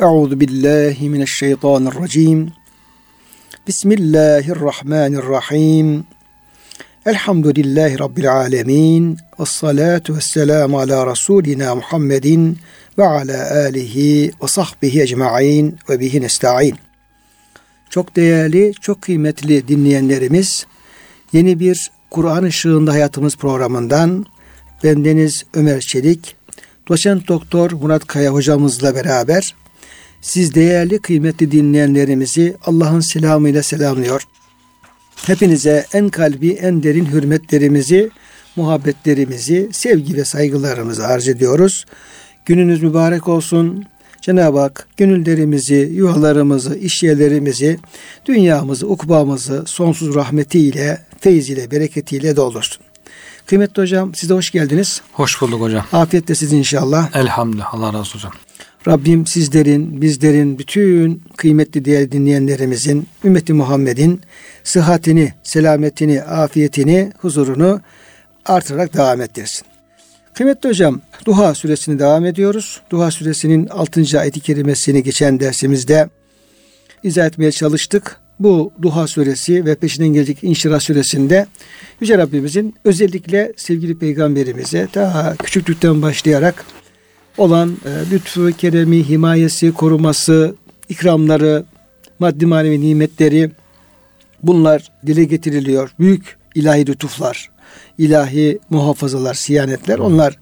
Euzu billahi mineşşeytanirracim. Bismillahirrahmanirrahim. Elhamdülillahi Rabbil alemin. Ve salatu ve selamu ala Resulina Muhammedin ve ala alihi ve sahbihi ecma'in ve bihi nesta'in. Çok değerli, çok kıymetli dinleyenlerimiz, yeni bir Kur'an ışığında hayatımız programından bendeniz Ömer Çelik, doçent doktor Murat Kaya hocamızla beraber siz değerli kıymetli dinleyenlerimizi Allah'ın selamıyla selamlıyor. Hepinize en kalbi en derin hürmetlerimizi, muhabbetlerimizi, sevgi ve saygılarımızı arz ediyoruz. Gününüz mübarek olsun. Cenab-ı Hak gönüllerimizi, yuvalarımızı, işyerlerimizi, dünyamızı, ukbamızı sonsuz rahmetiyle, feyziyle, bereketiyle doldursun. Kıymetli hocam size hoş geldiniz. Hoş bulduk hocam. Afiyetle siz inşallah. Elhamdülillah. Allah razı olsun hocam. Rabbim sizlerin, bizlerin, bütün kıymetli diğer dinleyenlerimizin, ümmeti Muhammed'in sıhhatini, selametini, afiyetini, huzurunu artırarak devam ettirsin. Kıymetli hocam, Duha suresini devam ediyoruz. Duha suresinin 6. ayeti kerimesini geçen dersimizde izah etmeye çalıştık. Bu Duha suresi ve peşinden gelecek İnşirah suresinde Yüce Rabbimizin özellikle sevgili peygamberimize daha küçüklükten başlayarak olan e, lütfu, keremi, himayesi, koruması, ikramları, maddi manevi nimetleri bunlar dile getiriliyor. Büyük ilahi lütuflar, ilahi muhafazalar, siyanetler onlar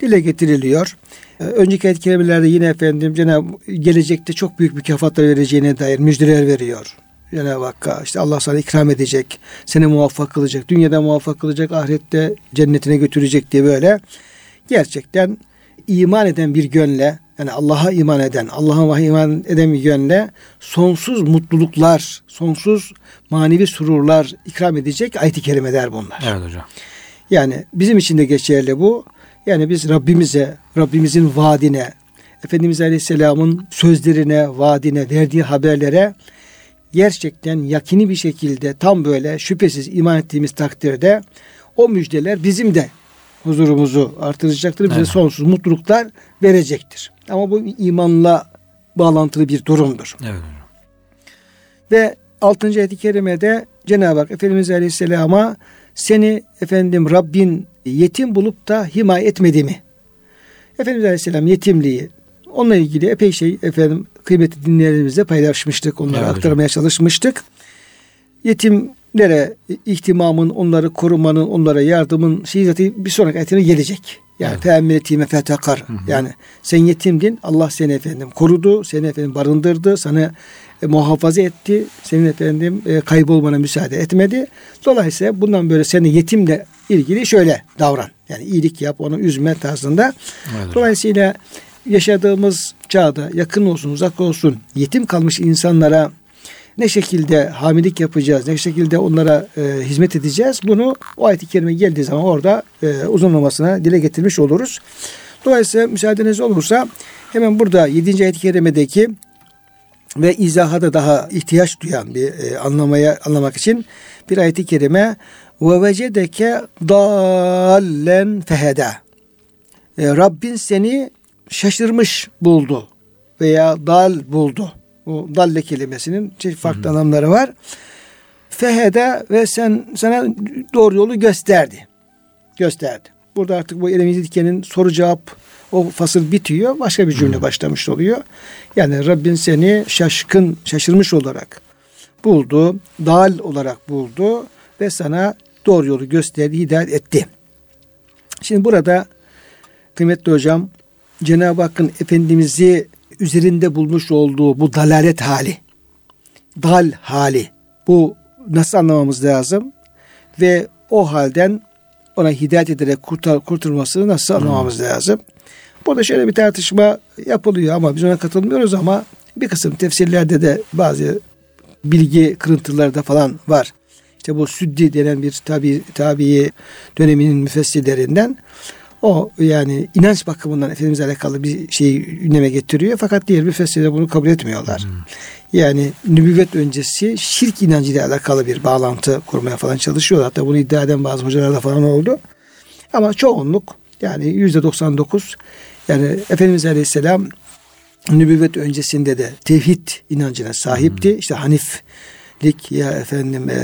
dile getiriliyor. E, önceki ayet kelimelerde yine efendim Cenab-ı gelecekte çok büyük mükafatlar vereceğine dair müjdeler veriyor. Cenab-ı Hakk'a işte Allah sana ikram edecek, seni muvaffak kılacak, dünyada muvaffak kılacak, ahirette cennetine götürecek diye böyle gerçekten iman eden bir gönle yani Allah'a iman eden, Allah'a iman eden bir gönle sonsuz mutluluklar, sonsuz manevi sururlar ikram edecek ayet-i kerimeler bunlar. Evet hocam. Yani bizim için de geçerli bu. Yani biz Rabbimize, Rabbimizin vaadine, Efendimiz Aleyhisselam'ın sözlerine, vaadine, verdiği haberlere gerçekten yakini bir şekilde tam böyle şüphesiz iman ettiğimiz takdirde o müjdeler bizim de huzurumuzu artıracaktır. Bize evet. sonsuz mutluluklar verecektir. Ama bu imanla bağlantılı bir durumdur. Evet. Ve 6. ayet-i kerimede Cenab-ı Hak Efendimiz Aleyhisselam'a seni efendim Rabbin yetim bulup da himaye etmedi mi? Efendimiz Aleyhisselam yetimliği onunla ilgili epey şey efendim kıymetli dinleyenlerimizle paylaşmıştık. Onları evet, aktarmaya hocam. çalışmıştık. Yetim nere ihtimamın, onları korumanın, onlara yardımın şeyi bir sonraki ayetine gelecek. Yani teemmül ettiğime fetekar. Yani sen yetimdin. Allah seni efendim korudu. Seni efendim barındırdı. Sana e, muhafaza etti. Senin efendim e, kaybolmana müsaade etmedi. Dolayısıyla bundan böyle seni yetimle ilgili şöyle davran. Yani iyilik yap, onu üzme tarzında. Evet. Dolayısıyla yaşadığımız çağda yakın olsun, uzak olsun yetim kalmış insanlara ne şekilde hamilik yapacağız, ne şekilde onlara e, hizmet edeceğiz bunu o ayet-i kerime geldiği zaman orada e, uzunlamasına dile getirmiş oluruz. Dolayısıyla müsaadeniz olursa hemen burada 7. ayet-i kerimedeki ve izaha da daha ihtiyaç duyan bir e, anlamaya anlamak için bir ayet-i kerime ve vecedeke dallen feheda. E, Rabbin seni şaşırmış buldu veya dal buldu. Bu dalle kelimesinin çeşitli farklı Hı-hı. anlamları var. Fehede ve sen sana doğru yolu gösterdi. Gösterdi. Burada artık bu elimizi dikenin soru cevap o fasıl bitiyor. Başka bir cümle Hı-hı. başlamış oluyor. Yani Rabbin seni şaşkın, şaşırmış olarak buldu. Dal olarak buldu ve sana doğru yolu gösterdi, hidayet etti. Şimdi burada kıymetli hocam Cenab-ı Hakk'ın Efendimiz'i üzerinde bulmuş olduğu bu dalalet hali, dal hali, bu nasıl anlamamız lazım? Ve o halden ona hidayet ederek kurtar, kurtulmasını nasıl anlamamız hmm. lazım? Burada şöyle bir tartışma yapılıyor ama biz ona katılmıyoruz ama bir kısım tefsirlerde de bazı bilgi kırıntıları da falan var. İşte bu Süddi denen bir tabi, tabi döneminin müfessirlerinden o yani inanç bakımından Efendimiz'le alakalı bir şeyi gündeme getiriyor. Fakat diğer müfessirler bunu kabul etmiyorlar. Hmm. Yani nübüvvet öncesi şirk inancıyla alakalı bir bağlantı kurmaya falan çalışıyorlar. Hatta bunu iddia eden bazı hocalar da falan oldu. Ama çoğunluk yani yüzde 99 yani Efendimiz Aleyhisselam nübüvvet öncesinde de tevhid inancına sahipti. Hmm. İşte Haniflik ya efendim e,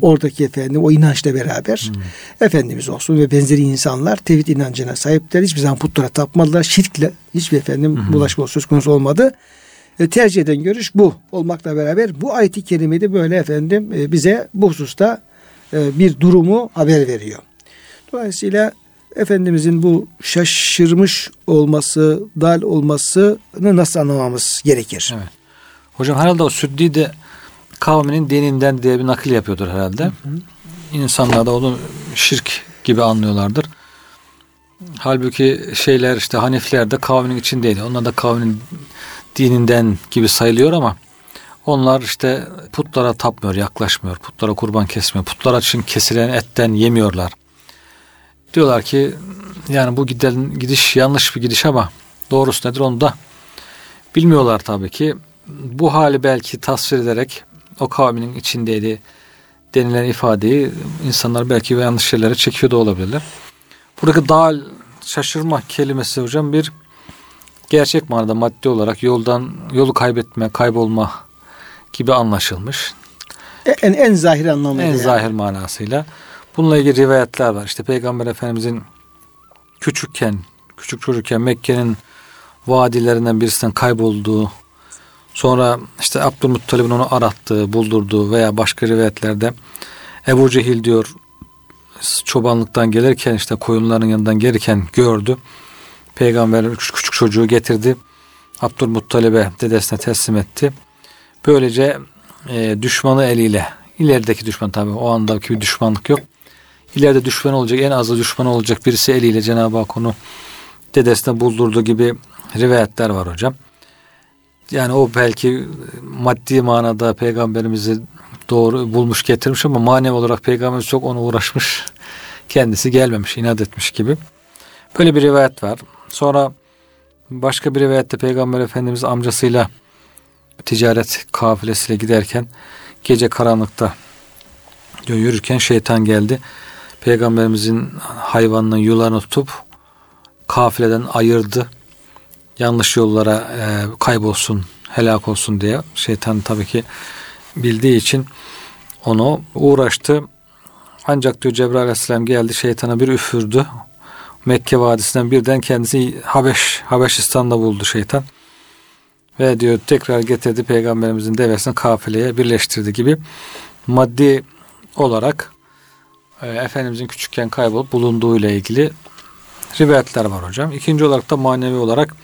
oradaki efendim o inançla beraber hmm. Efendimiz olsun ve benzeri insanlar tevhid inancına sahipler. Hiçbir zaman putlara tapmadılar. Şirkle hiçbir efendim hmm. bulaşma söz konusu olmadı. E, tercih eden görüş bu olmakla beraber bu ayet-i kerimede böyle efendim e, bize bu hususta e, bir durumu haber veriyor. Dolayısıyla Efendimizin bu şaşırmış olması, dal olmasını nasıl anlamamız gerekir? Evet. Hocam herhalde o Süddi de kavminin dininden diye bir nakil yapıyordur herhalde. Hı hı. İnsanlar da onu şirk gibi anlıyorlardır. Halbuki şeyler işte Hanifler de kavminin içindeydi. Onlar da kavminin dininden gibi sayılıyor ama onlar işte putlara tapmıyor, yaklaşmıyor. Putlara kurban kesmiyor. Putlara için kesilen etten yemiyorlar. Diyorlar ki yani bu giden, gidiş yanlış bir gidiş ama doğrusu nedir onu da bilmiyorlar tabii ki. Bu hali belki tasvir ederek o kavminin içindeydi denilen ifadeyi insanlar belki yanlış yerlere çekiyor da olabilirler. Buradaki dal şaşırma kelimesi hocam bir gerçek manada maddi olarak yoldan yolu kaybetme, kaybolma gibi anlaşılmış. E, en en zahir anlamıyla. En yani. zahir manasıyla. Bununla ilgili rivayetler var. İşte Peygamber Efendimizin küçükken, küçük çocukken Mekke'nin vadilerinden birisinden kaybolduğu, sonra işte Abdülmuttalib'in onu arattığı, buldurduğu veya başka rivayetlerde Ebu Cehil diyor çobanlıktan gelirken işte koyunların yanından gelirken gördü. Peygamber küçük, küçük çocuğu getirdi. Abdülmuttalib'e dedesine teslim etti. Böylece e, düşmanı eliyle ilerideki düşman tabi o andaki bir düşmanlık yok ileride düşman olacak, en azı düşman olacak birisi eliyle Cenab-ı Hak onu dedesine buldurduğu gibi rivayetler var hocam. Yani o belki maddi manada peygamberimizi doğru bulmuş getirmiş ama manevi olarak peygamberimiz çok onu uğraşmış. Kendisi gelmemiş, inat etmiş gibi. Böyle bir rivayet var. Sonra başka bir rivayette peygamber efendimiz amcasıyla ticaret kafilesiyle giderken gece karanlıkta diyor, yürürken şeytan geldi. Peygamberimizin hayvanının yularını tutup kafileden ayırdı. Yanlış yollara e, kaybolsun, helak olsun diye. Şeytan tabii ki bildiği için onu uğraştı. Ancak diyor Cebrail aleyhisselam geldi şeytana bir üfürdü. Mekke vadisinden birden kendisi Habeş, Habeşistan'da buldu şeytan. Ve diyor tekrar getirdi peygamberimizin devesini kafileye birleştirdi gibi maddi olarak e, Efendimizin küçükken kaybolup bulunduğu ile ilgili rivayetler var hocam. İkinci olarak da manevi olarak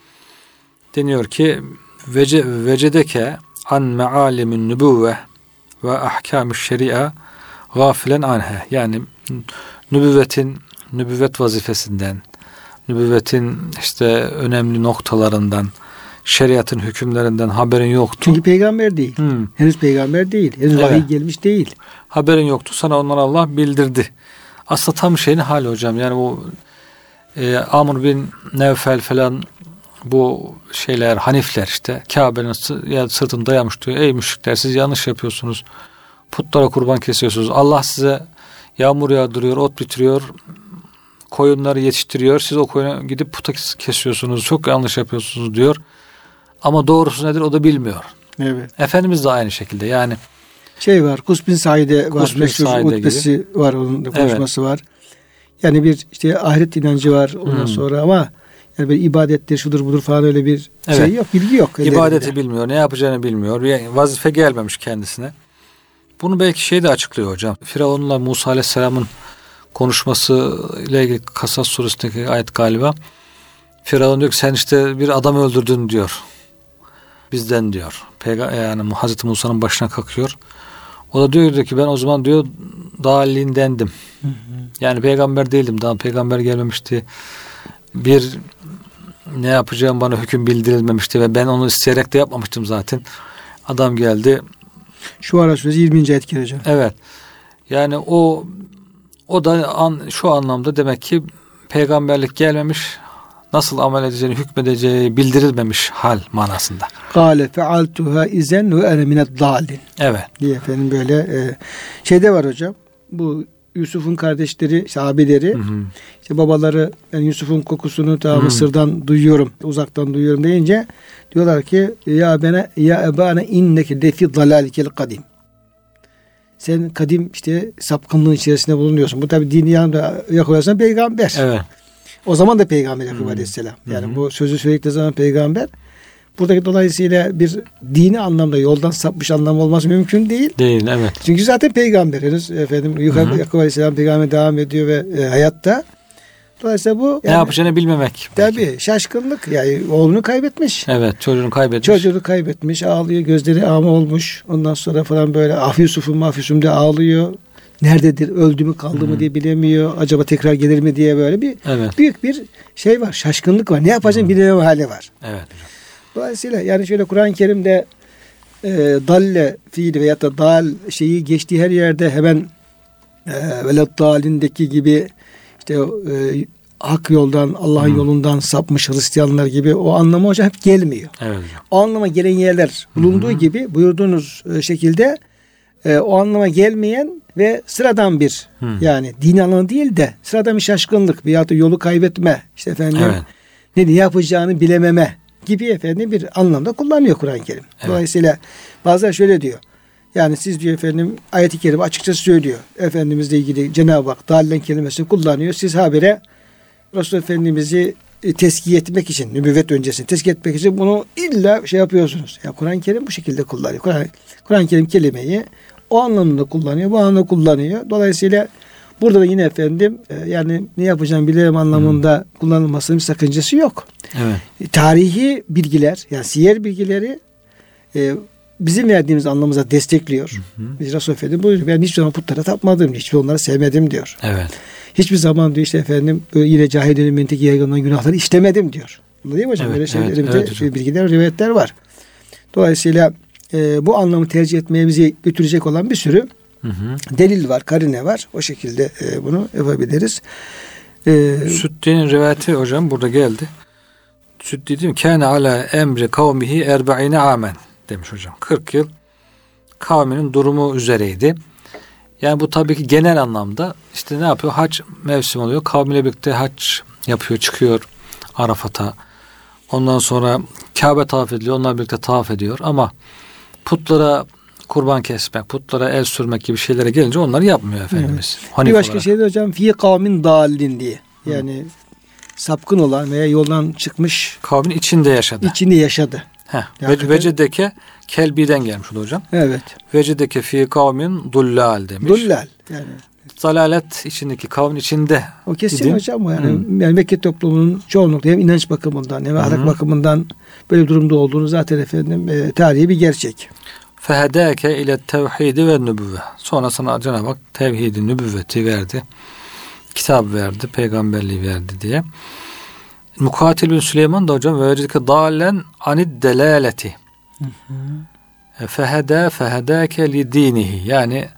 deniyor ki vece, vecedeke an mealimin nübüvve ve ahkamü şeria gafilen anhe. Yani nübüvvetin nübüvvet vazifesinden, nübüvvetin işte önemli noktalarından, şeriatın hükümlerinden haberin yoktu. Çünkü peygamber değil. Hmm. Henüz peygamber değil. Henüz evet. vahiy gelmiş değil. Haberin yoktu. Sana onları Allah bildirdi. Aslında tam şeyin hali hocam. Yani bu e, Amr bin Nevfel falan bu şeyler Hanifler işte Kabe'nin sırtını dayamış diyor. Ey müşrikler siz yanlış yapıyorsunuz. Putlara kurban kesiyorsunuz. Allah size yağmur yağdırıyor, ot bitiriyor. Koyunları yetiştiriyor. Siz o koyunu gidip puta kesiyorsunuz. Çok yanlış yapıyorsunuz diyor. Ama doğrusu nedir o da bilmiyor. Evet. Efendimiz de aynı şekilde yani. Şey var Kus bin Said'e var. Kus bin Said'e var onun da konuşması evet. var. Yani bir işte ahiret inancı var ondan hmm. sonra ama yani bir ibadettir şudur budur falan öyle bir evet. şey yok bilgi yok. İbadeti ellerinde. bilmiyor ne yapacağını bilmiyor yani vazife gelmemiş kendisine. Bunu belki şey de açıklıyor hocam. Firavun'la Musa Aleyhisselam'ın konuşması ile ilgili Kasas suresindeki ayet galiba. Firavun diyor ki sen işte bir adam öldürdün diyor bizden diyor. Peygamber yani Hazreti Musa'nın başına kalkıyor. O da diyor ki ben o zaman diyor dalindendim. Hı hı. Yani peygamber değildim. Daha peygamber gelmemişti. Bir ne yapacağım bana hüküm bildirilmemişti ve ben onu isteyerek de yapmamıştım zaten. Adam geldi. Şu ara süresi 20. etki hocam. Evet. Yani o o da an, şu anlamda demek ki peygamberlik gelmemiş nasıl amel edeceğini hükmedeceği bildirilmemiş hal manasında. Kale fealtuha izen ve ene minet dalin. Evet. Diye efendim böyle e, şeyde var hocam. Bu Yusuf'un kardeşleri, sahabeleri, Hı hı. işte babaları ben Yusuf'un kokusunu ta. Mısır'dan duyuyorum, uzaktan duyuyorum deyince diyorlar ki ya bana ya ebana inneke lefi dalalikel kadim. Sen kadim işte sapkınlığın içerisinde bulunuyorsun. Bu tabi dini yanında Yakup peygamber. Evet. O zaman da peygamber Yakup. Aleyhisselam. Yani Hı hı. bu sözü söyledikleri zaman peygamber. Buradaki dolayısıyla bir dini anlamda yoldan sapmış anlamı olması mümkün değil. Değil evet. Çünkü zaten peygamber henüz efendim Yukarı Hı hı. Yakup Aleyhisselam peygamber devam ediyor ve e, hayatta. Dolayısıyla bu ne yapacağını bilmemek. Tabii şaşkınlık yani oğlunu kaybetmiş. Evet çocuğunu kaybetmiş. Çocuğunu kaybetmiş ağlıyor gözleri ağma olmuş. Ondan sonra falan böyle ah Yusuf'um ah Yusuf'um diye ağlıyor. Nerededir öldü mü kaldı Hı. mı diye bilemiyor. Acaba tekrar gelir mi diye böyle bir Evet. büyük bir şey var şaşkınlık var. Ne yapacağını bilememe hali var. Evet. Dolayısıyla yani şöyle Kur'an-ı Kerim'de e, dalle fiili veyahut da dal şeyi geçtiği her yerde hemen e, velet dalindeki gibi işte e, hak yoldan Allah'ın Hı. yolundan sapmış Hristiyanlar gibi o anlama hocam hep gelmiyor. Evet. O anlama gelen yerler bulunduğu Hı. gibi buyurduğunuz e, şekilde e, o anlama gelmeyen ve sıradan bir Hı. yani dini anlamı değil de sıradan bir şaşkınlık veyahut da yolu kaybetme işte efendim Evet. ne yapacağını bilememe gibi efendim bir anlamda kullanıyor Kur'an-ı Kerim. Evet. Dolayısıyla bazıları şöyle diyor. Yani siz diyor efendim ayet-i kerime açıkça söylüyor. Efendimizle ilgili Cenab-ı Hak dallen kelimesini kullanıyor. Siz habire Resul Efendimiz'i e, teskiye etmek için, nübüvvet öncesini teskiye etmek için bunu illa şey yapıyorsunuz. Ya Kur'an-ı Kerim bu şekilde kullanıyor. Kur'an- Kur'an-ı Kerim kelimeyi o anlamda kullanıyor, bu anlamda kullanıyor. Dolayısıyla burada da yine efendim e, yani ne yapacağım bilemem anlamında kullanılmasının bir sakıncası yok. Evet. Tarihi bilgiler, yani siyer bilgileri e, bizim verdiğimiz anlamımıza destekliyor. Resul Efendim buyuruyor. Ben hiçbir zaman putlara tapmadım, hiçbir onları sevmedim diyor. Evet. Hiçbir zaman diyor işte efendim yine cahil dönemindeki yaygınlanan günahları işlemedim diyor. Bunu değil mi hocam? Evet, Böyle evet, şeylerimizde evet hocam. bilgiler, rivayetler var. Dolayısıyla e, bu anlamı tercih etmeye bizi götürecek olan bir sürü Hı hı. delil var, karine var. O şekilde e, bunu yapabiliriz. E, Süddi'nin rivayeti hocam burada geldi. Süddi değil mi? Kâne ala emri kavmihi erbe'ine amen demiş hocam. 40 yıl kavminin durumu üzereydi. Yani bu tabii ki genel anlamda işte ne yapıyor? Hac mevsim oluyor. Kavmiyle birlikte hac yapıyor, çıkıyor Arafat'a. Ondan sonra Kabe tavaf ediliyor. Onlar birlikte tavaf ediyor. Ama putlara kurban kesmek, putlara el sürmek gibi şeylere gelince onları yapmıyor Efendimiz. bir Hanif başka olarak. şey de hocam fi kavmin dallin diye. Yani sapkın olan veya yoldan çıkmış Kavmin içinde yaşadı. içini yaşadı. Heh. Ve, vecedeke kelbiden gelmiş o da hocam. Evet. Vecedeke fi kavmin dullal demiş. Dullal. Yani Zalalet içindeki kavmin içinde. o kesin İdin. hocam o yani. Yani Mekke toplumunun çoğunlukla hem inanç bakımından hem ahlak Hı. bakımından böyle bir durumda olduğunu zaten efendim e, tarihi bir gerçek. Fehedeke ile tevhidi ve nübüvve. Sonra sana Cenab-ı Hak tevhidi, nübüvveti verdi. Kitap verdi, peygamberliği verdi diye. Mukatil bin Süleyman da hocam ve vecedeke dalen anid delaleti. E, Fehede fehedeke li dinihi. Yani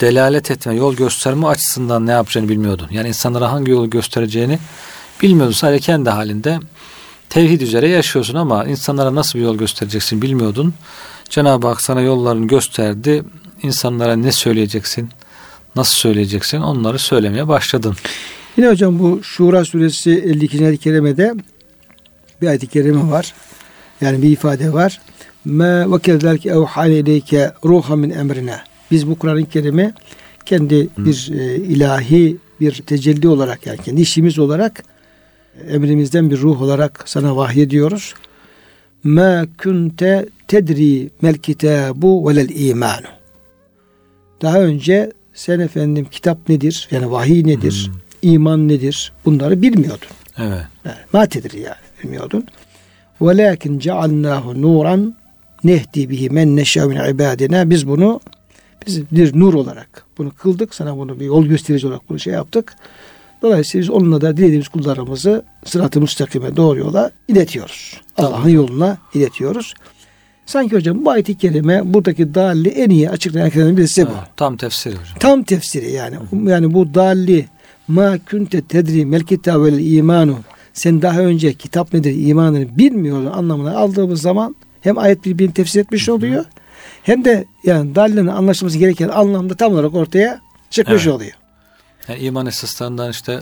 delalet etme, yol gösterme açısından ne yapacağını bilmiyordun. Yani insanlara hangi yolu göstereceğini bilmiyordun. Sadece kendi halinde tevhid üzere yaşıyorsun ama insanlara nasıl bir yol göstereceksin bilmiyordun. Cenab-ı Hak sana yollarını gösterdi. İnsanlara ne söyleyeceksin, nasıl söyleyeceksin onları söylemeye başladın. Yine hocam bu Şura suresi 52. ayet-i kerimede bir ayet-i kerime var. Yani bir ifade var. Ma ve kezalike evhâne ileyke ruha min emrina. Biz bu Kur'an-ı Kerim'i kendi bir e, ilahi bir tecelli olarak yani kendi işimiz olarak emrimizden bir ruh olarak sana vahyediyoruz. Ma kunte tedri mel kitabu velel imanu. Daha önce sen efendim kitap nedir? Yani vahiy nedir? iman nedir? Bunları bilmiyordun. Evet. Yani, ma tedri yani bilmiyordun. Velakin cealnahu nuran nehdi bihi men neşâ min ibadina. Biz bunu biz bir nur olarak bunu kıldık. Sana bunu bir yol gösterici olarak bunu şey yaptık. Dolayısıyla biz onunla da dilediğimiz kullarımızı sırat-ı müstakime doğru yola iletiyoruz. Allah'ın yoluna iletiyoruz. Sanki hocam bu ayet-i kerime buradaki dalli en iyi açıklayan kelimelerin birisi bu. Evet, Tam tefsiri hocam. Tam tefsiri yani. Yani bu dalli ma kunte tedri mel kitab vel imanu sen daha önce kitap nedir imanını bilmiyordun anlamına aldığımız zaman hem ayet birbirini tefsir etmiş oluyor hem de yani dallinin anlaşılması gereken anlamda tam olarak ortaya çıkmış Evet. oluyor. Yani iman esaslarından işte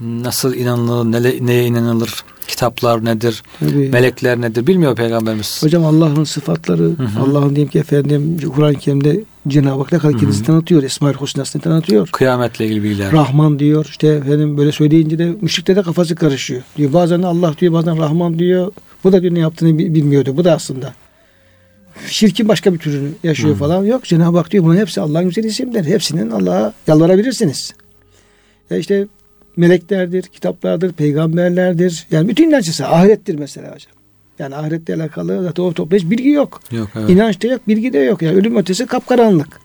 nasıl inanılır, neye, neye inanılır, kitaplar nedir, Tabii. melekler nedir bilmiyor Peygamberimiz. Hocam Allah'ın sıfatları, Allah'ın diyeyim ki efendim Kur'an-ı Kerim'de Cenab-ı Hak ne kadar kendisini tanıtıyor, Esma-ül Husna'sını tanıtıyor. Kıyametle ilgili bilgiler. Rahman diyor, işte efendim böyle söyleyince de müşrikte de kafası karışıyor. Diyor bazen Allah diyor, bazen Rahman diyor. Bu da diyor ne yaptığını bilmiyordu. Bu da aslında şirkin başka bir türünü yaşıyor hmm. falan. Yok Cenab-ı Hak diyor bunun hepsi Allah'ın güzel isimleri. Hepsinin Allah'a yalvarabilirsiniz. Ya işte meleklerdir, kitaplardır, peygamberlerdir. Yani bütün inançlısı ahirettir mesela hocam. Yani ahiretle alakalı zaten o topla hiç bilgi yok. yok evet. İnanç da yok, bilgi de yok. Yani ölüm ötesi kapkaranlık.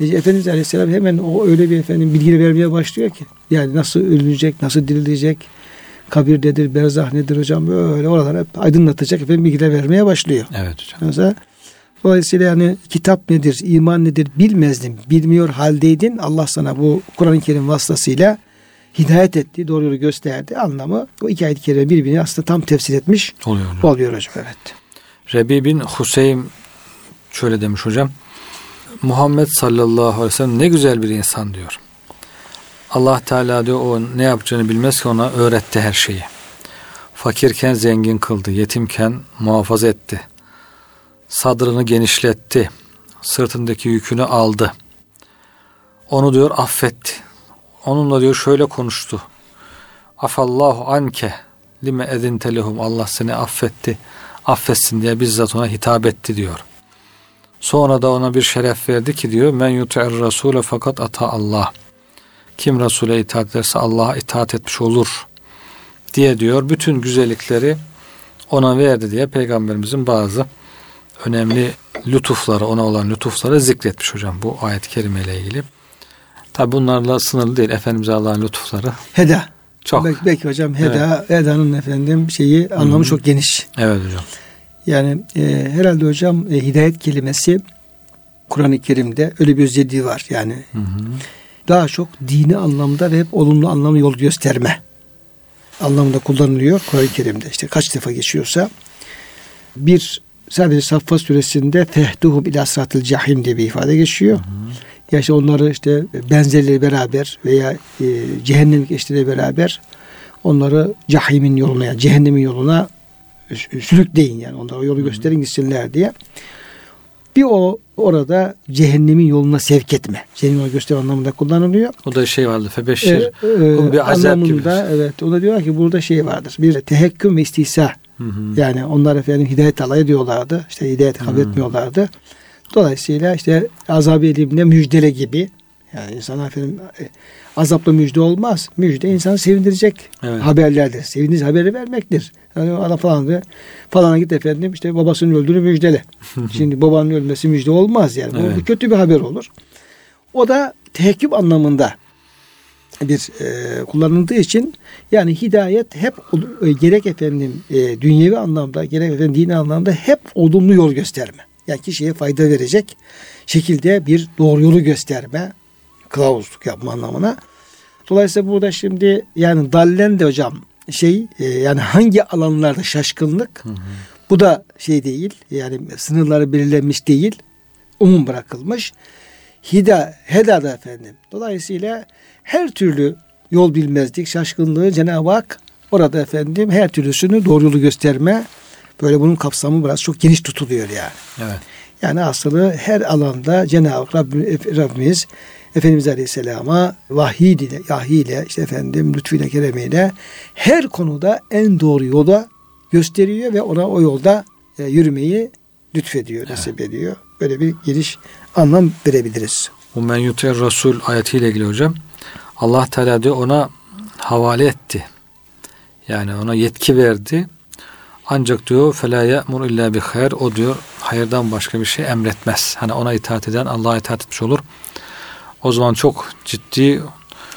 Yani Efendimiz Aleyhisselam hemen o öyle bir efendim bilgi vermeye başlıyor ki. Yani nasıl ölünecek, nasıl dirilecek, kabir nedir, berzah nedir hocam böyle oralar hep aydınlatacak efendim bilgiler vermeye başlıyor. Evet hocam. Mesela Dolayısıyla yani kitap nedir, iman nedir bilmezdin, bilmiyor haldeydin. Allah sana bu Kur'an-ı Kerim vasıtasıyla hidayet etti, doğru yolu gösterdi. Anlamı bu iki ayet-i kerime birbirini aslında tam tefsir etmiş oluyor, hocam. oluyor hocam. Evet. Rebi bin Huseyn şöyle demiş hocam. Muhammed sallallahu aleyhi ve sellem ne güzel bir insan diyor. Allah Teala diyor o ne yapacağını bilmez ki ona öğretti her şeyi. Fakirken zengin kıldı, yetimken muhafaza etti. Sadrını genişletti, sırtındaki yükünü aldı. Onu diyor affetti. Onunla diyor şöyle konuştu. Afallahu anke lime edinte lehum. Allah seni affetti. Affetsin diye bizzat ona hitap etti diyor. Sonra da ona bir şeref verdi ki diyor men yuti'ir rasule fakat ata Allah. Kim Resul'e itaat ederse Allah'a itaat etmiş olur diye diyor. Bütün güzellikleri ona verdi diye peygamberimizin bazı önemli lütufları ona olan lütufları zikretmiş hocam bu ayet-i kerime ile ilgili. Tabi bunlarla sınırlı değil. Efendimize Allah'ın lütufları. Heda. Çok. Belki, belki hocam heda, evet. heda'nın efendim şeyi anlamı Hı-hı. çok geniş. Evet hocam. Yani e, herhalde hocam e, hidayet kelimesi Kur'an-ı Kerim'de öyle bir özelliği var. Yani Hı-hı. daha çok dini anlamda ve hep olumlu anlamda yol gösterme anlamında kullanılıyor Kur'an-ı Kerim'de. İşte kaç defa geçiyorsa bir sadece Saffa suresinde fehduhum ila sıratil cahim diye bir ifade geçiyor. Hı hı. Ya işte onları işte benzerleri beraber veya e, cehennem geçtiğiyle beraber onları cahimin yoluna yani cehennemin yoluna sürükleyin yani onlara yolu gösterin gitsinler diye. Bir o orada cehennemin yoluna sevk etme. Cehennemin göster anlamında kullanılıyor. O da şey vardı febeşir. Ee, e, bir azap anlamında gibi. evet. O da diyor ki burada şey vardır. Bir tehekküm ve istihsa. Hı hı. Yani onlar efendim hidayet alay ediyorlardı. İşte hidayet kabul etmiyorlardı. Dolayısıyla işte azab-ı elimle müjdele gibi yani insana efendim e, azapla müjde olmaz. Müjde insanı sevindirecek evet. haberlerdir. Sevindirici haberi vermektir. Yani ana falan da falana git efendim işte babasının öldüğünü müjdele. Şimdi babanın ölmesi müjde olmaz yani. Evet. Bu kötü bir haber olur. O da tehekküm anlamında bir e, kullanıldığı için yani hidayet hep e, gerek efendim e, dünyevi anlamda gerek efendim dini anlamda hep olumlu yol gösterme. Yani kişiye fayda verecek şekilde bir doğru yolu gösterme, kılavuzluk yapma anlamına. Dolayısıyla burada şimdi yani dallen de hocam şey e, yani hangi alanlarda şaşkınlık hı hı. bu da şey değil yani sınırları belirlenmiş değil umum bırakılmış. Hida, heda da efendim. Dolayısıyla her türlü yol bilmezlik, şaşkınlığı Cenab-ı Hak orada efendim her türlüsünü doğru yolu gösterme Böyle bunun kapsamı biraz çok geniş tutuluyor yani. Evet. Yani aslında her alanda Cenab-ı Rabbimiz Efendimiz Aleyhisselam'a vahiy ile, yahiy ile, işte efendim lütfüyle, keremiyle her konuda en doğru yola gösteriyor ve ona o yolda e, yürümeyi lütfediyor, evet. nasip ediyor. Böyle bir geniş anlam verebiliriz. Bu men yutir Resul ayetiyle ilgili hocam. Allah Teala diyor ona havale etti. Yani ona yetki verdi. Ancak diyor fela ya'mur illa bi hayr. O diyor hayırdan başka bir şey emretmez. Hani ona itaat eden Allah'a itaat etmiş olur. O zaman çok ciddi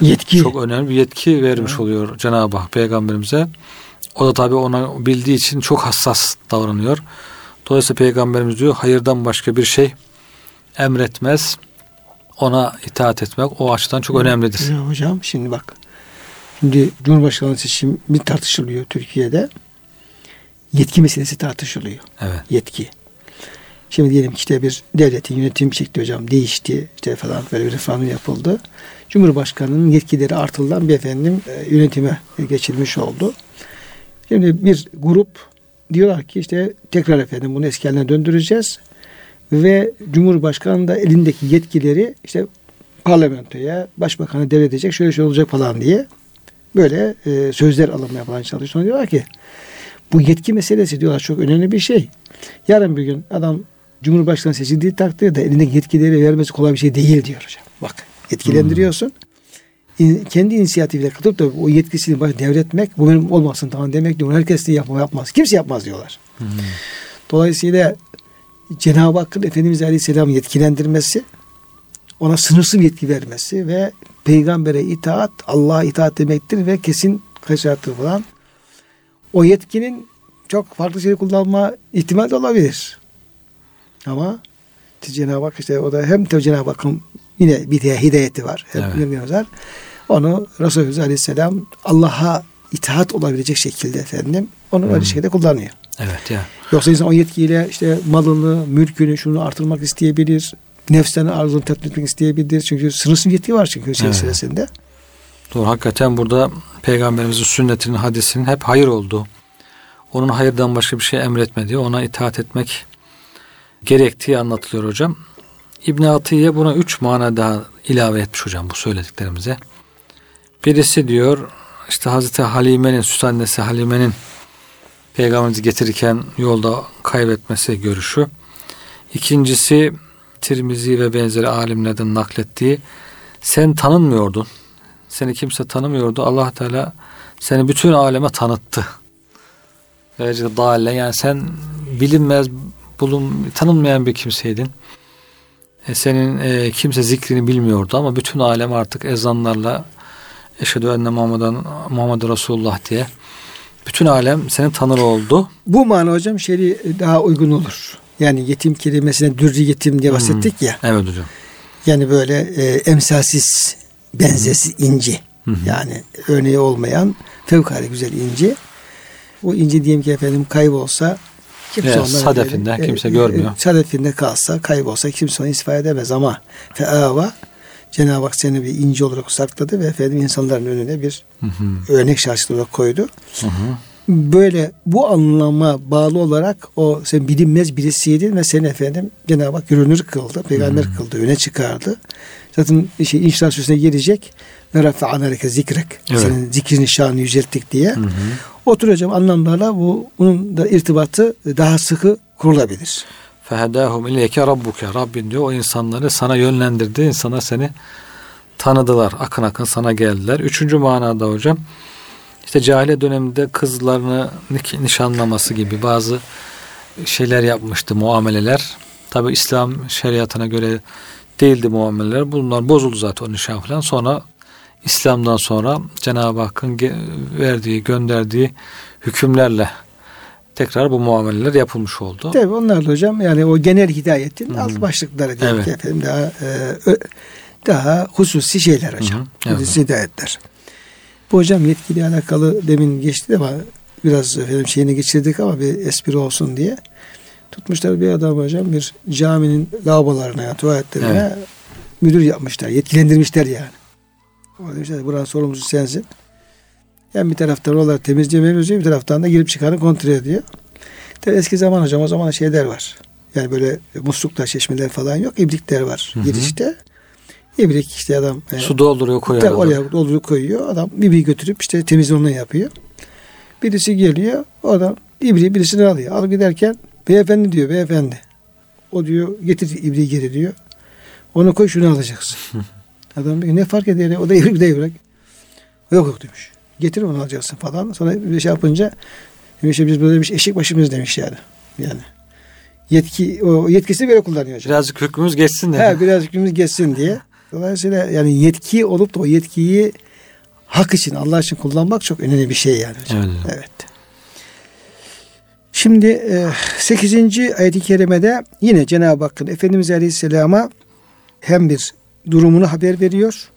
yetki çok önemli bir yetki vermiş evet. oluyor Cenab-ı Hak peygamberimize. O da tabi ona bildiği için çok hassas davranıyor. Dolayısıyla peygamberimiz diyor hayırdan başka bir şey emretmez. Ona itaat etmek o açıdan çok önemlidir. Ya hocam şimdi bak. Şimdi Cumhurbaşkanlığı seçimi tartışılıyor Türkiye'de yetki meselesi tartışılıyor. Evet. Yetki. Şimdi diyelim ki işte bir devletin yönetim şekli hocam değişti. işte falan böyle bir reform yapıldı. Cumhurbaşkanının yetkileri artırılan bir efendim e, yönetime geçilmiş oldu. Şimdi bir grup diyorlar ki işte tekrar efendim bunu eski haline döndüreceğiz. Ve Cumhurbaşkanı da elindeki yetkileri işte parlamentoya, başbakanı devredecek, şöyle şey olacak falan diye böyle e, sözler alınmaya falan çalışıyor. Sonra diyorlar ki bu yetki meselesi diyorlar çok önemli bir şey. Yarın bir gün adam Cumhurbaşkanı seçildiği takdirde elindeki yetkileri vermesi kolay bir şey değil diyor hocam. Bak yetkilendiriyorsun. Hmm. Kendi inisiyatifiyle katıp da o yetkisini baş devretmek bu benim olmasın tamam demek diyor. Herkes de yapma, yapmaz. Kimse yapmaz diyorlar. Hmm. Dolayısıyla Cenab-ı Hakk'ın Efendimiz Aleyhisselam yetkilendirmesi ona sınırsız yetki vermesi ve peygambere itaat Allah'a itaat demektir ve kesin kaçacaktır falan. O yetkinin çok farklı şey kullanma ihtimal de olabilir. Ama Cenab-ı Hak işte o da hem tabi Cenab-ı Hakk'ın yine bir hidayeti var. Evet. var. Onu Resulullah Aleyhisselam Allah'a itaat olabilecek şekilde efendim onu öyle şekilde kullanıyor. Evet ya. Yoksa insan o yetkiyle işte malını, mülkünü, şunu artırmak isteyebilir. Nefsten arzunu tatmin etmek isteyebilir. Çünkü sınırsız yetki var çünkü evet. Doğru. Hakikaten burada Peygamberimizin sünnetinin, hadisinin hep hayır olduğu. Onun hayırdan başka bir şey emretmediği, ona itaat etmek gerektiği anlatılıyor hocam. İbn Atiye buna üç mana daha ilave etmiş hocam bu söylediklerimize. Birisi diyor işte Hazreti Halime'nin, süs annesi Halime'nin peygamberimizi getirirken yolda kaybetmesi görüşü. İkincisi Tirmizi ve benzeri alimlerden naklettiği sen tanınmıyordun. Seni kimse tanımıyordu. Allah Teala seni bütün aleme tanıttı. Böylece dalle yani sen bilinmez bulun tanınmayan bir kimseydin. E, senin e, kimse zikrini bilmiyordu ama bütün alem artık ezanlarla eşhedü enne Muhammeden Muhammed Resulullah diye bütün alem seni tanır oldu. Bu mana hocam şeri daha uygun olur. Yani yetim kelimesine dürri yetim diye bahsettik hmm. ya. Evet hocam. Yani böyle e, emsalsiz, benzesiz hmm. inci. Hmm. Yani örneği olmayan fevkalade güzel inci. Bu inci diyelim ki efendim kaybolsa kimse evet, ondan sadefinde böyle, kimse e, görmüyor. E, sadefinde kalsa kaybolsa kimse onu istifade edemez ama feava Cenab-ı Hak seni bir inci olarak sakladı ve efendim insanların önüne bir hı hı. örnek şahsiyet olarak koydu. Hı hı. Böyle bu anlama bağlı olarak o sen bilinmez birisiydin ve seni efendim Cenab-ı Hak görünür kıldı, peygamber hı. kıldı, öne çıkardı. Zaten şey İnşirah Suresi'ne gelecek ve rafa'an aleke zikrek. Evet. Senin zikrini şanı yücelttik diye. Hı hı. Anlamlarla bu bunun da irtibatı daha sıkı kurulabilir. Fehedâhum ileyke rabbuke. Rabbin diyor o insanları sana yönlendirdi. İnsanlar seni tanıdılar. Akın akın sana geldiler. Üçüncü manada hocam işte cahiliye döneminde kızlarını nişanlaması gibi bazı şeyler yapmıştı muameleler. Tabi İslam şeriatına göre değildi muameleler. Bunlar bozuldu zaten o nişan falan. Sonra İslam'dan sonra Cenab-ı Hakk'ın verdiği, gönderdiği hükümlerle tekrar bu muameleler yapılmış oldu. Tabii onlar da hocam yani o genel hidayetin hmm. alt başlıkları diyelim evet. efendim daha e, daha hususi şeyler hocam. Evet. Hususi hidayetler. Bu hocam yetkili alakalı demin geçti ama biraz efendim şeyini geçirdik ama bir espri olsun diye. Tutmuşlar bir adam hocam bir caminin lavabolarına tuvaletlerine evet. müdür yapmışlar. Yetkilendirmişler yani. O demişler buranın sorumlusu sensin. Yani bir taraftan oraları temizlemeye özüyor bir taraftan da girip çıkanı kontrol ediyor. Tabii eski zaman hocam o zaman şeyler var. Yani böyle musluklar, çeşmeler falan yok. İbrikler var Hı-hı. girişte. İbrik işte adam. E, Su dolduruyor koyuyor. Oraya dolduruyor koyuyor. Adam ibriği götürüp işte temizliğini yapıyor. Birisi geliyor. O adam ibriği birisini alıyor. Alıp giderken beyefendi diyor beyefendi. O diyor getir ibriği geri diyor. Onu koy şunu alacaksın. adam diyor ne fark eder? O da ibrik de ibrik. Yok yok demiş. Getir onu alacaksın falan. Sonra bir şey yapınca demiş biz böyle demiş eşek başımız demiş yani. Yani yetki o yetkisini böyle kullanıyor. Hocam. Birazcık hükmümüz geçsin diye. He, biraz hükmümüz geçsin diye. Dolayısıyla yani yetki olup da o yetkiyi hak için Allah için kullanmak çok önemli bir şey yani hocam. Evet. evet. Şimdi 8. E, ayet-i kerimede yine Cenab-ı Hakk'ın Efendimiz Aleyhisselam'a hem bir durumunu haber veriyor.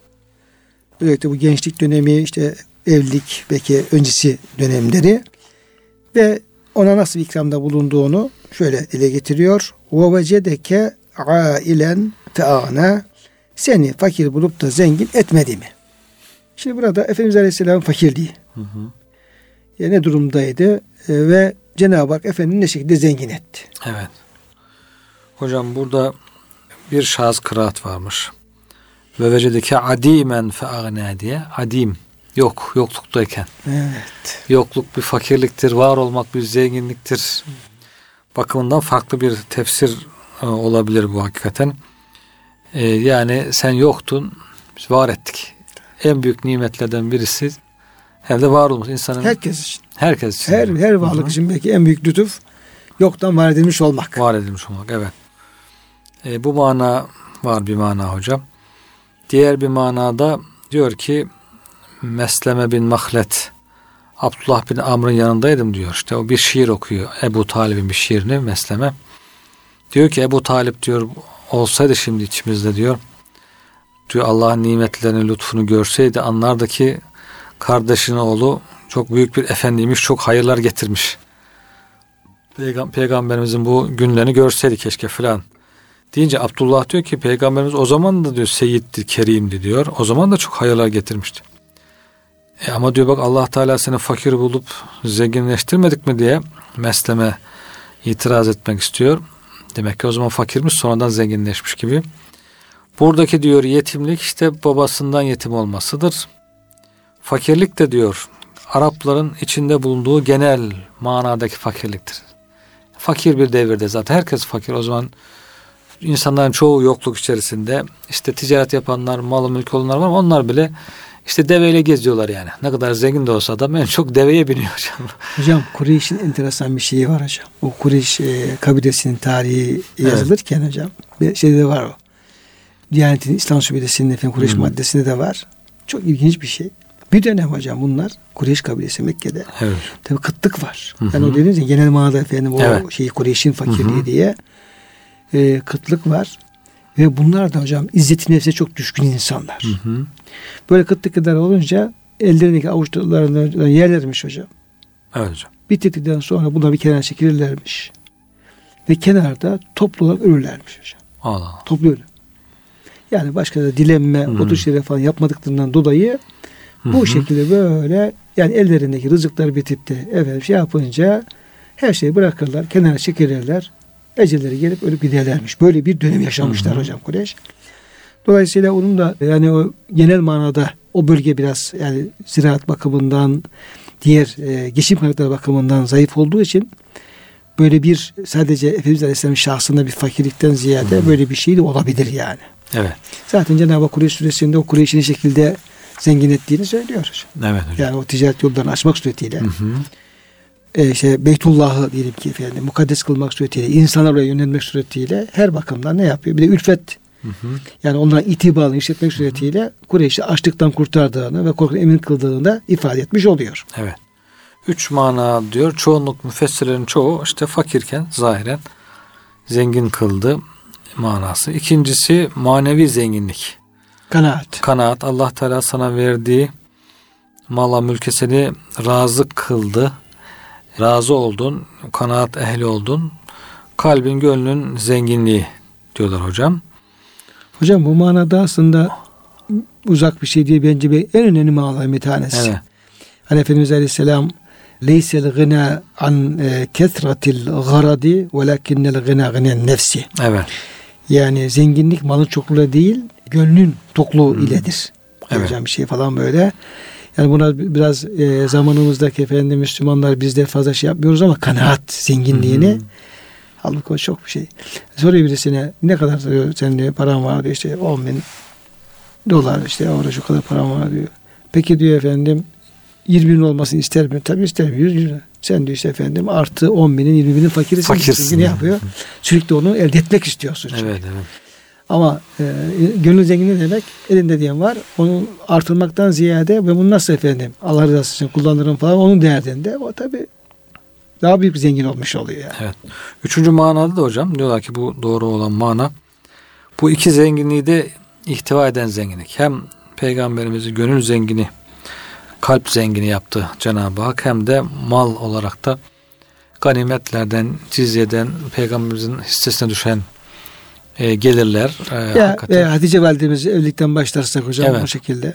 Özellikle bu gençlik dönemi işte evlilik belki öncesi dönemleri ve ona nasıl ikramda bulunduğunu şöyle dile getiriyor. Vecedeke ailen feana seni fakir bulup da zengin etmedi mi? Şimdi burada Efendimiz Aleyhisselam fakirdi. Hı hı. Ya ne durumdaydı e, ve Cenab-ı Hak Efendimiz ne şekilde zengin etti. Evet. Hocam burada bir şahıs kıraat varmış. Ve vecedeke adimen fe diye. Adim Yok, yokluktayken. Evet. Yokluk bir fakirliktir, var olmak bir zenginliktir. Bakımından farklı bir tefsir e, olabilir bu hakikaten. E, yani sen yoktun, biz var ettik. En büyük nimetlerden birisi hem de var olmuş insanın. Herkes için. Herkes için. Her, her varlık Hı-hı. için belki en büyük lütuf yoktan var edilmiş olmak. Var edilmiş olmak, evet. E, bu mana var bir mana hocam. Diğer bir manada diyor ki Mesleme bin Mahlet Abdullah bin Amr'ın yanındaydım diyor. İşte o bir şiir okuyor. Ebu Talib'in bir şiirini Mesleme. Diyor ki Ebu Talip diyor olsaydı şimdi içimizde diyor. Diyor Allah'ın nimetlerini, lütfunu görseydi anlardı ki kardeşinin oğlu çok büyük bir efendiymiş, çok hayırlar getirmiş. Peygam Peygamberimizin bu günlerini görseydi keşke filan. Deyince Abdullah diyor ki Peygamberimiz o zaman da diyor seyyiddi, kerimdi diyor. O zaman da çok hayırlar getirmişti. E ama diyor bak Allah Teala seni fakir bulup zenginleştirmedik mi diye mesleme itiraz etmek istiyor. Demek ki o zaman fakirmiş sonradan zenginleşmiş gibi. Buradaki diyor yetimlik işte babasından yetim olmasıdır. Fakirlik de diyor Arapların içinde bulunduğu genel manadaki fakirliktir. Fakir bir devirde zaten herkes fakir. O zaman insanların çoğu yokluk içerisinde işte ticaret yapanlar, malı mülk olanlar var onlar bile işte deveyle geziyorlar yani. Ne kadar zengin de olsa adam en çok deveye biniyor hocam. Hocam Kureyş'in enteresan bir şeyi var hocam. O Kureyş e, kabilesinin tarihi yazılırken evet. hocam bir şey de var o. Diyanet'in İslam Şubesi'nin efendim Kureyş hmm. maddesinde de var. Çok ilginç bir şey. Bir dönem hocam bunlar Kureyş kabilesi Mekke'de. Evet. Tabii kıtlık var. Hı hı. Yani o dediğiniz genel manada efendim o evet. şeyi Kureyş'in fakirliği hı hı. diye e, kıtlık var. Ve bunlar da hocam izzeti nefse çok düşkün insanlar. Hı hı. Böyle kıtlık kadar olunca ellerindeki avuçlarından yerlermiş hocam. Evet hocam. Bitirdikten sonra bunlar bir kenara çekilirlermiş. Ve kenarda toplu olarak ölürlermiş hocam. Allah. Toplu ölü. Yani başka da dilenme, hmm. otur şeref falan yapmadıklarından dolayı bu hı şekilde böyle yani ellerindeki rızıklar bitip de efendim şey yapınca her şeyi bırakırlar, kenara çekilirler. Ecelleri gelip ölüp giderlermiş. Böyle bir dönem yaşamışlar hı hocam Kureyş. Dolayısıyla onun da yani o genel manada o bölge biraz yani ziraat bakımından diğer e, geçim kaynakları bakımından zayıf olduğu için böyle bir sadece Efendimiz Aleyhisselam'ın şahsında bir fakirlikten ziyade hmm. böyle bir şey de olabilir yani. Evet. Zaten Cenab-ı Hak Kureyş suresinde o Kureyş'in şekilde zengin ettiğini söylüyor. Evet hocam. Yani o ticaret yollarını açmak suretiyle. Hı hı. E, işte Beytullah'ı diyelim ki efendim mukaddes kılmak suretiyle, insanlar oraya yönelmek suretiyle her bakımdan ne yapıyor? Bir de ülfet Hı hı. Yani onların itibarını işletmek suretiyle Kureyş'i açlıktan kurtardığını ve korkudan emin kıldığını da ifade etmiş oluyor. Evet. Üç mana diyor. Çoğunluk müfessirlerin çoğu işte fakirken zahiren zengin kıldı manası. İkincisi manevi zenginlik. Kanaat. Kanaat. Allah Teala sana verdiği mala mülke seni razı kıldı. Razı oldun. Kanaat ehli oldun. Kalbin gönlün zenginliği diyorlar hocam. Hocam bu manada aslında uzak bir şey diye bence bir en önemli manaların bir tanesi. Evet. Hani Efendimiz Aleyhisselam leysel gına an e, kesratil garadi velakinnel gına gınen nefsi. Evet. Yani zenginlik malın çokluğu değil, gönlün tokluğu hmm. iledir. Evet. Hocam bir şey falan böyle. Yani buna biraz e, zamanımızdaki efendim Müslümanlar bizde fazla şey yapmıyoruz ama kanaat zenginliğini hmm. Halbuki o çok bir şey. Soruyor birisine ne kadar senin diyor paran var diyor işte 10 bin dolar işte orada şu kadar param var diyor. Peki diyor efendim 20 bin olmasını ister mi? Tabii ister mi? 100 lira. Sen diyor işte efendim artı 10 binin 20 binin fakirisin. Fakirsin. Ne yapıyor? Sürekli onu elde etmek istiyorsun. Çünkü. Evet evet. Ama e, gönül zenginliği demek elinde diyen var. Onu artırmaktan ziyade ve bunu nasıl efendim Allah rızası için kullanırım falan onun derdinde. O tabi daha büyük zengin olmuş oluyor yani. Evet. Üçüncü manada da hocam diyorlar ki bu doğru olan mana bu iki zenginliği de ihtiva eden zenginlik. Hem peygamberimizi gönül zengini kalp zengini yaptı Cenab-ı Hak hem de mal olarak da ganimetlerden, cizyeden, peygamberimizin hissesine düşen e, gelirler. E, ya, hakikaten. E, Hatice validemiz evlilikten başlarsak hocam evet. o şekilde.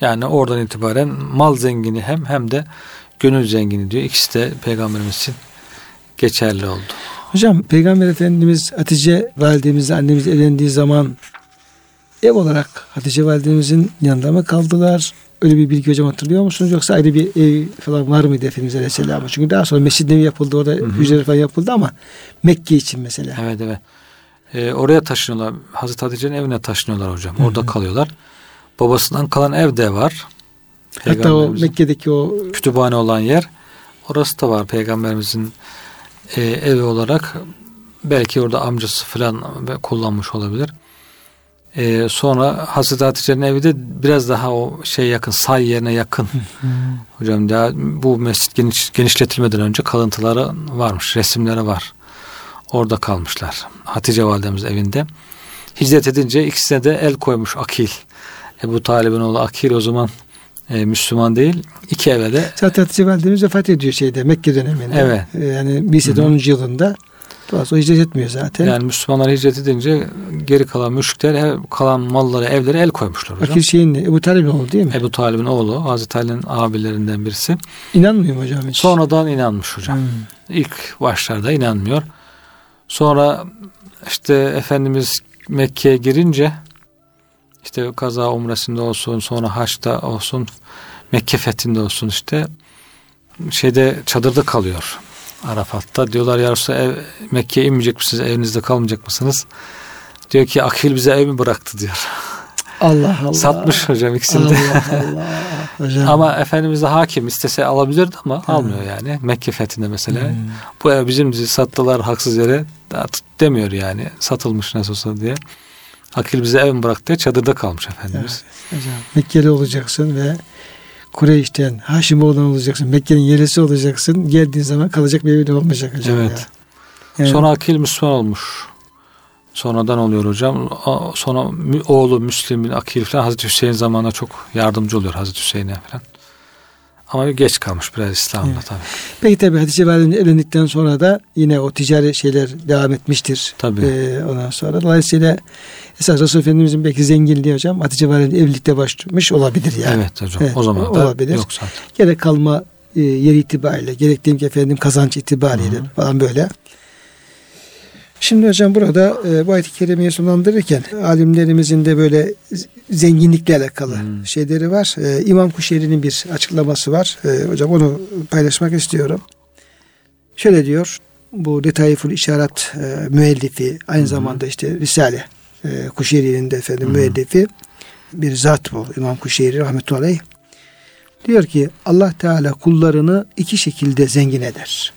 Yani oradan itibaren mal zengini hem hem de gönül zengini diyor. İkisi de peygamberimiz için geçerli oldu. Hocam peygamber efendimiz Hatice validemiz annemiz evlendiği zaman ev olarak Hatice validemizin yanında mı kaldılar? Öyle bir bilgi hocam hatırlıyor musunuz? Yoksa ayrı bir ev falan var mıydı Efendimiz Aleyhisselam? Çünkü daha sonra Mescid Nebi yapıldı orada hücreler falan yapıldı ama Mekke için mesela. Evet evet. Ee, oraya taşınıyorlar. Hazreti Hatice'nin evine taşınıyorlar hocam. Orada Hı-hı. kalıyorlar. Babasından kalan ev de var. Hatta o Mekke'deki o kütüphane olan yer orası da var peygamberimizin e, evi olarak belki orada amcası falan kullanmış olabilir. E, sonra Hazreti Hatice'nin evi de biraz daha o şey yakın say yerine yakın. Hocam daha bu mescit geniş, genişletilmeden önce kalıntıları varmış, resimleri var. Orada kalmışlar. Hatice validemiz evinde. Hicret edince ikisine de el koymuş Akil. Ebu Talib'in oğlu Akil o zaman e, Müslüman değil. İki eve de. Zaten Hatice validemiz vefat ediyor şeyde Mekke döneminde. Evet. E, yani Bilse'de 10. yılında. Dolayısıyla hicret etmiyor zaten. Yani Müslümanlar hicret edince geri kalan müşrikler kalan malları, evleri el koymuşlar hocam. Akil şeyin Ebu Talib'in oğlu değil mi? Ebu Talib'in oğlu. Hazreti Ali'nin abilerinden birisi. İnanmıyor mu hocam hiç? Sonradan inanmış hocam. Hmm. İlk başlarda inanmıyor. Sonra işte Efendimiz Mekke'ye girince işte kaza umresinde olsun sonra haçta olsun Mekke fethinde olsun işte şeyde çadırda kalıyor Arafat'ta. Diyorlar ya ev, Mekke'ye inmeyecek misiniz? Evinizde kalmayacak mısınız? Diyor ki akil bize ev mi bıraktı diyor. Allah Allah. Satmış hocam ikisini de. Allah Allah. Hocam. ama Efendimiz de hakim istese alabilirdi ama hmm. almıyor yani. Mekke fethinde mesela. Hmm. Bu ev bizim sattılar haksız yere demiyor yani. Satılmış nasıl olsa diye. Akil bize ev mi bıraktı çadırda kalmış Efendimiz. Evet, hocam. Mekkeli olacaksın ve Kureyş'ten Haşimoğlu'dan olacaksın. Mekke'nin yerlisi olacaksın. Geldiğin zaman kalacak bir evin olmayacak hocam. Evet. Ya. Yani, Sonra Akil Müslüman olmuş. Sonradan oluyor hocam. Sonra oğlu Müslim bin Akil falan Hazreti Hüseyin zamanında çok yardımcı oluyor Hazreti Hüseyin'e falan. Ama geç kalmış biraz İslam'da evet. tabii. Peki tabii Hatice Validemiz evlendikten sonra da yine o ticari şeyler devam etmiştir. Tabii. Ee, ondan sonra. Dolayısıyla esas Resul Efendimizin belki zenginliği hocam Hatice Validemiz evlilikte başlamış olabilir yani. Evet hocam evet, o zaman da olabilir. yok zaten. Gerek kalma e, yeri itibariyle gerek ki efendim kazanç itibariyle Hı-hı. falan böyle. Şimdi hocam burada e, bu ayet-i kerimeyi sonlandırırken alimlerimizin de böyle zenginlikle alakalı hmm. şeyleri var. E, İmam Kuşeyri'nin bir açıklaması var. E, hocam onu paylaşmak istiyorum. Şöyle diyor. Bu Detayful İşaret e, müellifi aynı hmm. zamanda işte Risale e, Kuşeyri'nin de efendim hmm. müellifi bir zat bu İmam Kuşeyri rahmetullahi Diyor ki Allah Teala kullarını iki şekilde zengin eder.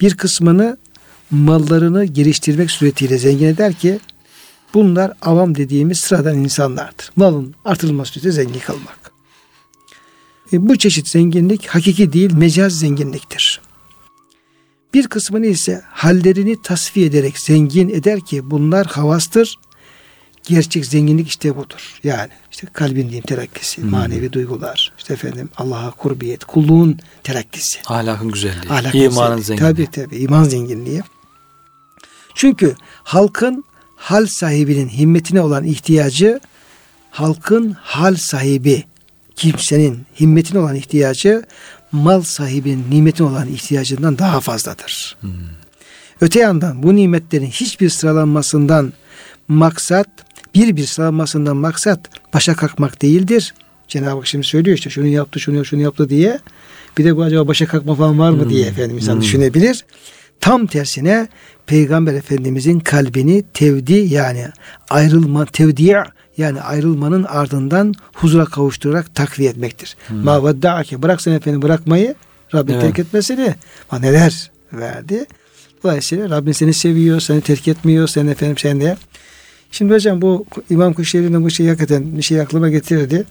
Bir kısmını mallarını geliştirmek suretiyle zengin eder ki bunlar avam dediğimiz sıradan insanlardır. Malın artırılması suretiyle zengin kalmak. E, bu çeşit zenginlik hakiki değil mecaz zenginliktir. Bir kısmını ise hallerini tasfiye ederek zengin eder ki bunlar havastır. Gerçek zenginlik işte budur. Yani işte kalbin diyeyim terakkisi, hmm. manevi duygular, işte efendim Allah'a kurbiyet, kulluğun terakkisi. Ahlakın güzelliği, Ahlak imanın güzelliği. zenginliği. Tabii tabii iman zenginliği. Çünkü halkın hal sahibinin himmetine olan ihtiyacı halkın hal sahibi kimsenin himmetine olan ihtiyacı mal sahibinin nimetine olan ihtiyacından daha fazladır. Hmm. Öte yandan bu nimetlerin hiçbir sıralanmasından maksat bir bir sıralanmasından maksat başa kalkmak değildir. Cenab-ı Hak şimdi söylüyor işte şunu yaptı şunu şunu yaptı diye. Bir de bu acaba başa kalkma falan var mı hmm. diye efendim insan hmm. düşünebilir. Tam tersine Peygamber Efendimizin kalbini tevdi yani ayrılma tevdi yani ayrılmanın ardından huzura kavuşturarak takviye etmektir. Hmm. Ma vedda'ake bırak sen efendim bırakmayı Rabbin evet. terk etmesini ma neler verdi. Dolayısıyla Rabbin seni seviyor, seni terk etmiyor, sen efendim sen de. Şimdi hocam bu İmam Kuşehri'nin bu şey hakikaten bir şey aklıma getirdi.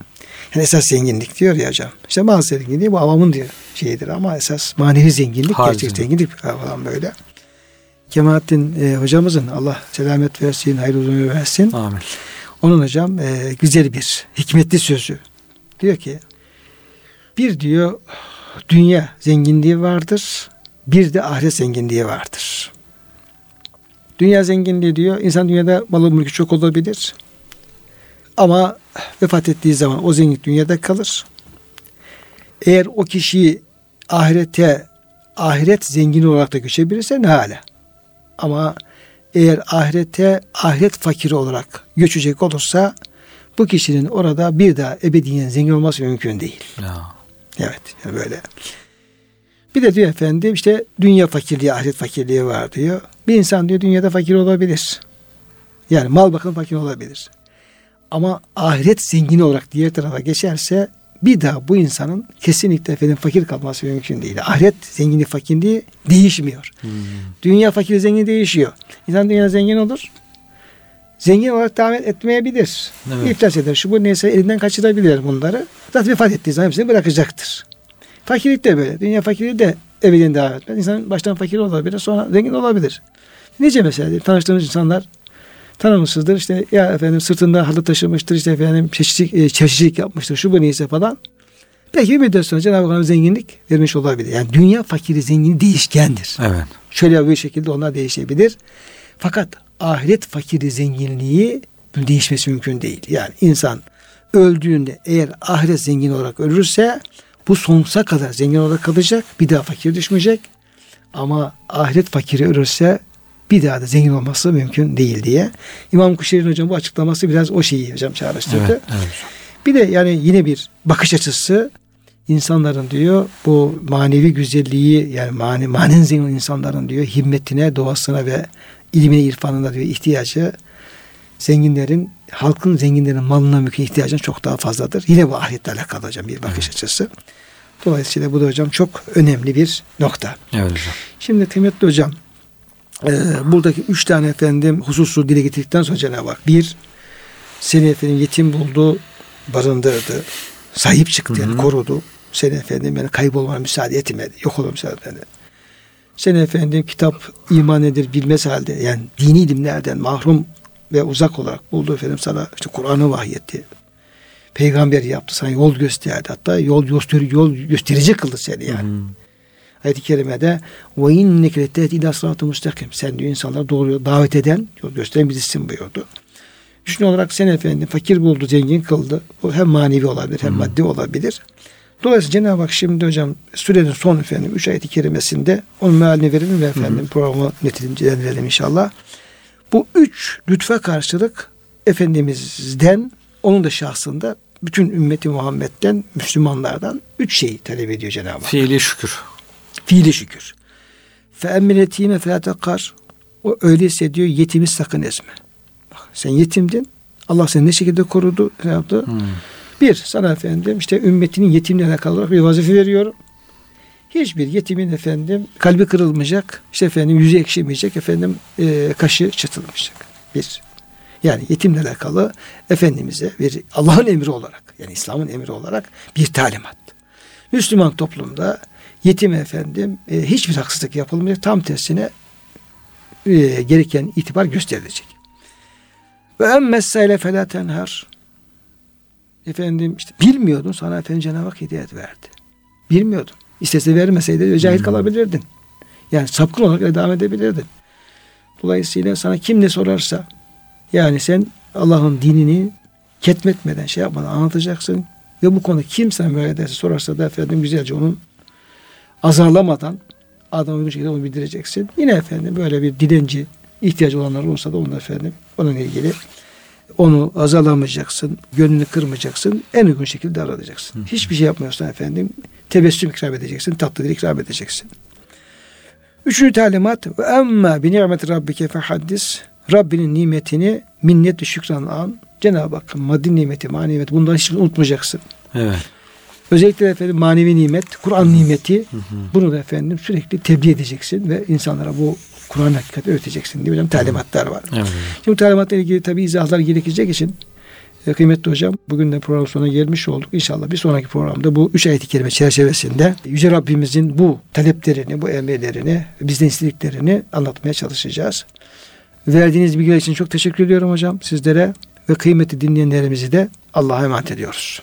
Yani esas zenginlik diyor ya hocam. İşte mal zenginliği bu avamın diyor şeyidir ama esas manevi zenginlik, Harcın. gerçek zenginlik falan böyle. Kemalettin e, hocamızın Allah selamet versin, hayırlı uzun versin. Amin. Onun hocam e, güzel bir hikmetli sözü. Diyor ki bir diyor dünya zenginliği vardır. bir de ahiret zenginliği vardır. Dünya zenginliği diyor. İnsan dünyada malı mülkü çok olabilir. Ama vefat ettiği zaman o zenginlik dünyada kalır. Eğer o kişiyi ahirete ahiret zengini olarak da göçebilirse ne hale. Ama eğer ahirete ahiret fakiri olarak göçecek olursa bu kişinin orada bir daha ebediyen zengin olması mümkün değil. Ya. Evet yani böyle. Bir de diyor efendim işte dünya fakirliği, ahiret fakirliği var diyor. Bir insan diyor dünyada fakir olabilir. Yani mal bakım fakir olabilir. Ama ahiret zengini olarak diğer tarafa geçerse bir daha bu insanın kesinlikle efendim fakir kalması mümkün değil. Ahiret zengini fakirliği değişmiyor. Hmm. Dünya fakir zengin değişiyor. İnsan dünya zengin olur. Zengin olarak devam etmeyebilir. Evet. İflas eder. Şu bu neyse elinden kaçırabilir bunları. Zaten vefat ettiği zaman hepsini bırakacaktır. Fakirlik de böyle. Dünya fakirliği de ebediyen devam etmez. İnsan baştan fakir olabilir sonra zengin olabilir. Nice mesela tanıştığımız insanlar tanımışsızdır. İşte ya efendim sırtında halı taşımıştır. işte efendim çeşitlik, e, çeşitlik yapmıştır. Şu bu neyse falan. Belki bir müddet sonra Cenab-ı Hak zenginlik vermiş olabilir. Yani dünya fakiri zengini değişkendir. Evet. Şöyle bir şekilde onlar değişebilir. Fakat ahiret fakiri zenginliği değişmesi mümkün değil. Yani insan öldüğünde eğer ahiret zengin olarak ölürse bu sonsuza kadar zengin olarak kalacak. Bir daha fakir düşmeyecek. Ama ahiret fakiri ölürse bir daha da zengin olması mümkün değil diye. İmam Kuşeyri'nin hocam bu açıklaması biraz o şeyi hocam çağrıştırdı. Evet, evet. Bir de yani yine bir bakış açısı insanların diyor bu manevi güzelliği yani mani, manen zengin insanların diyor himmetine, doğasına ve ilmine, irfanına diyor ihtiyacı zenginlerin halkın zenginlerin malına mülküne ihtiyacının çok daha fazladır. Yine bu ahiretle alakalı hocam bir bakış evet. açısı. Dolayısıyla bu da hocam çok önemli bir nokta. Evet hocam. Şimdi kıymetli hocam e, buradaki üç tane efendim hususu dile getirdikten sonra Cenab-ı Hak bir seni efendim yetim buldu, barındırdı, sahip çıktı yani korudu. Seni efendim yani kaybolmana müsaade etmedi, yok olma müsaade etmedi. Seni efendim kitap iman edir bilmez halde yani dini ilimlerden mahrum ve uzak olarak buldu efendim sana işte Kur'an'ı vahyetti. Peygamber yaptı sana yol gösterdi. Hatta yol gösteri yol gösterici kıldı seni yani. Hmm. Ayet-i kerimede ve inneke lettehdi ila sıratı müstakim. Sen diyor insanlara doğru davet eden, yol gösteren birisisin buyurdu. Düşün olarak sen efendim fakir buldu, zengin kıldı. Bu hem manevi olabilir hem hmm. maddi olabilir. Dolayısıyla Cenab-ı Hak şimdi hocam sürenin son efendim 3 ayet-i kerimesinde onun mealini verelim ve efendim hı programı neticelendirelim inşallah. Bu üç lütfe karşılık Efendimiz'den onun da şahsında bütün ümmeti Muhammed'den Müslümanlardan üç şeyi talep ediyor Cenab-ı Hak. Fiili şükür. Fiili şükür. Fe emmil yetime fe tekar. O öyleyse diyor yetimi sakın ezme. Bak, sen yetimdin. Allah seni ne şekilde korudu? Ne yaptı? Hmm. Bir, sana efendim işte ümmetinin yetimle alakalı olarak bir vazife veriyorum. Hiçbir yetimin efendim kalbi kırılmayacak, işte efendim yüzü ekşimeyecek, efendim e, kaşı çatılmayacak. Bir. Yani yetimle alakalı Efendimiz'e bir Allah'ın emri olarak yani İslam'ın emri olarak bir talimat. Müslüman toplumda yetim efendim e, hiçbir haksızlık yapılmayacak. Tam tersine e, gereken itibar gösterilecek. Ve emmessele felâ tenhar. Efendim işte bilmiyordun sana efendim Cenab-ı Hak hidayet verdi. Bilmiyordun. İstese vermeseydi cahil hmm. kalabilirdin. Yani sapkın olarak devam edebilirdin. Dolayısıyla sana kim ne sorarsa yani sen Allah'ın dinini ketmetmeden şey yapmadan anlatacaksın. Ve bu konu kim sana ederse sorarsa da efendim güzelce onun azarlamadan adamı bir şekilde onu bildireceksin. Yine efendim böyle bir dilenci ihtiyacı olanlar olursa da onu efendim onunla ilgili onu azalamayacaksın, gönlünü kırmayacaksın, en uygun şekilde davranacaksın. Hiçbir şey yapmıyorsan efendim tebessüm ikram edeceksin, tatlı dil ikram edeceksin. Üçüncü talimat ve emma bi ni'met rabbike fehaddis Rabbinin nimetini minnet ve şükran an. Cenab-ı Hakk'ın maddi nimeti, manevi nimeti bundan hiç unutmayacaksın. Evet. Özellikle efendim manevi nimet, Kur'an nimeti hı hı. bunu da efendim sürekli tebliğ edeceksin ve insanlara bu Kur'an hakikati öğreteceksin diye hocam talimatlar var. Evet. Şimdi bu talimatla ilgili tabi izahlar gerekecek için e, kıymetli hocam bugün de program sonuna gelmiş olduk. İnşallah bir sonraki programda bu üç ayet-i kerime çerçevesinde Yüce Rabbimizin bu taleplerini, bu emirlerini, bizden istediklerini anlatmaya çalışacağız. Verdiğiniz bilgiler için çok teşekkür ediyorum hocam sizlere ve kıymetli dinleyenlerimizi de Allah'a emanet ediyoruz.